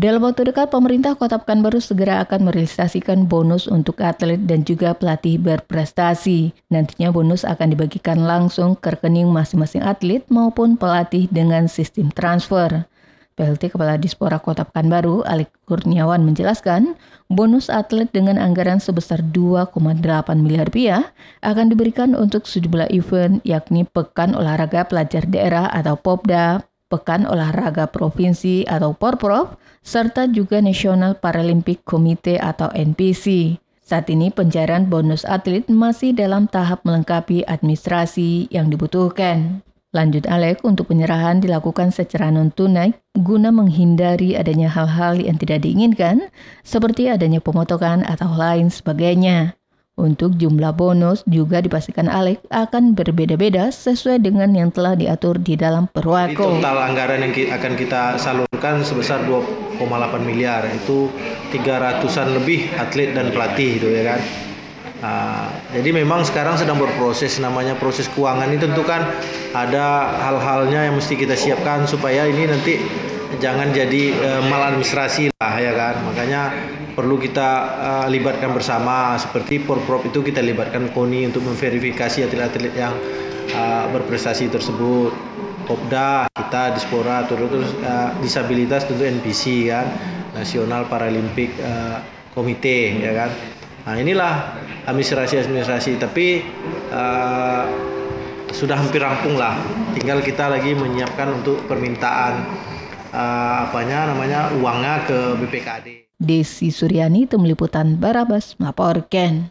Dalam waktu dekat, pemerintah Kota Pekanbaru segera akan merealisasikan bonus untuk atlet dan juga pelatih berprestasi. Nantinya bonus akan dibagikan langsung ke rekening masing-masing atlet maupun pelatih dengan sistem transfer. PLT Kepala Dispora Kota Pekanbaru, Alik Kurniawan menjelaskan, bonus atlet dengan anggaran sebesar 2,8 miliar rupiah akan diberikan untuk sejumlah event yakni Pekan Olahraga Pelajar Daerah atau POPDA, Pekan Olahraga Provinsi atau Porprov, serta juga National Paralympic Committee atau NPC. Saat ini pencairan bonus atlet masih dalam tahap melengkapi administrasi yang dibutuhkan. Lanjut Alek, untuk penyerahan dilakukan secara non-tunai guna menghindari adanya hal-hal yang tidak diinginkan, seperti adanya pemotongan atau lain sebagainya. Untuk jumlah bonus juga dipastikan Alek akan berbeda-beda sesuai dengan yang telah diatur di dalam perwako. total anggaran yang akan kita salurkan sebesar 2,8 miliar itu 300-an lebih atlet dan pelatih itu ya kan. Uh, jadi memang sekarang sedang berproses namanya proses keuangan ini tentu kan ada hal-halnya yang mesti kita siapkan supaya ini nanti jangan jadi uh, maladministrasi lah ya kan? Makanya perlu kita uh, libatkan bersama. Seperti porprov itu kita libatkan KONI untuk memverifikasi atlet-atlet yang uh, berprestasi tersebut. Popda kita Dispora terus terus uh, disabilitas tentu NPC kan? Nasional Paralimpik uh, Komite ya kan? Nah inilah administrasi-administrasi. Tapi uh, sudah hampir rampung lah. Tinggal kita lagi menyiapkan untuk permintaan uh, apanya namanya uangnya ke BPKD. Desi Suryani, Tim Liputan Barabas, melaporkan.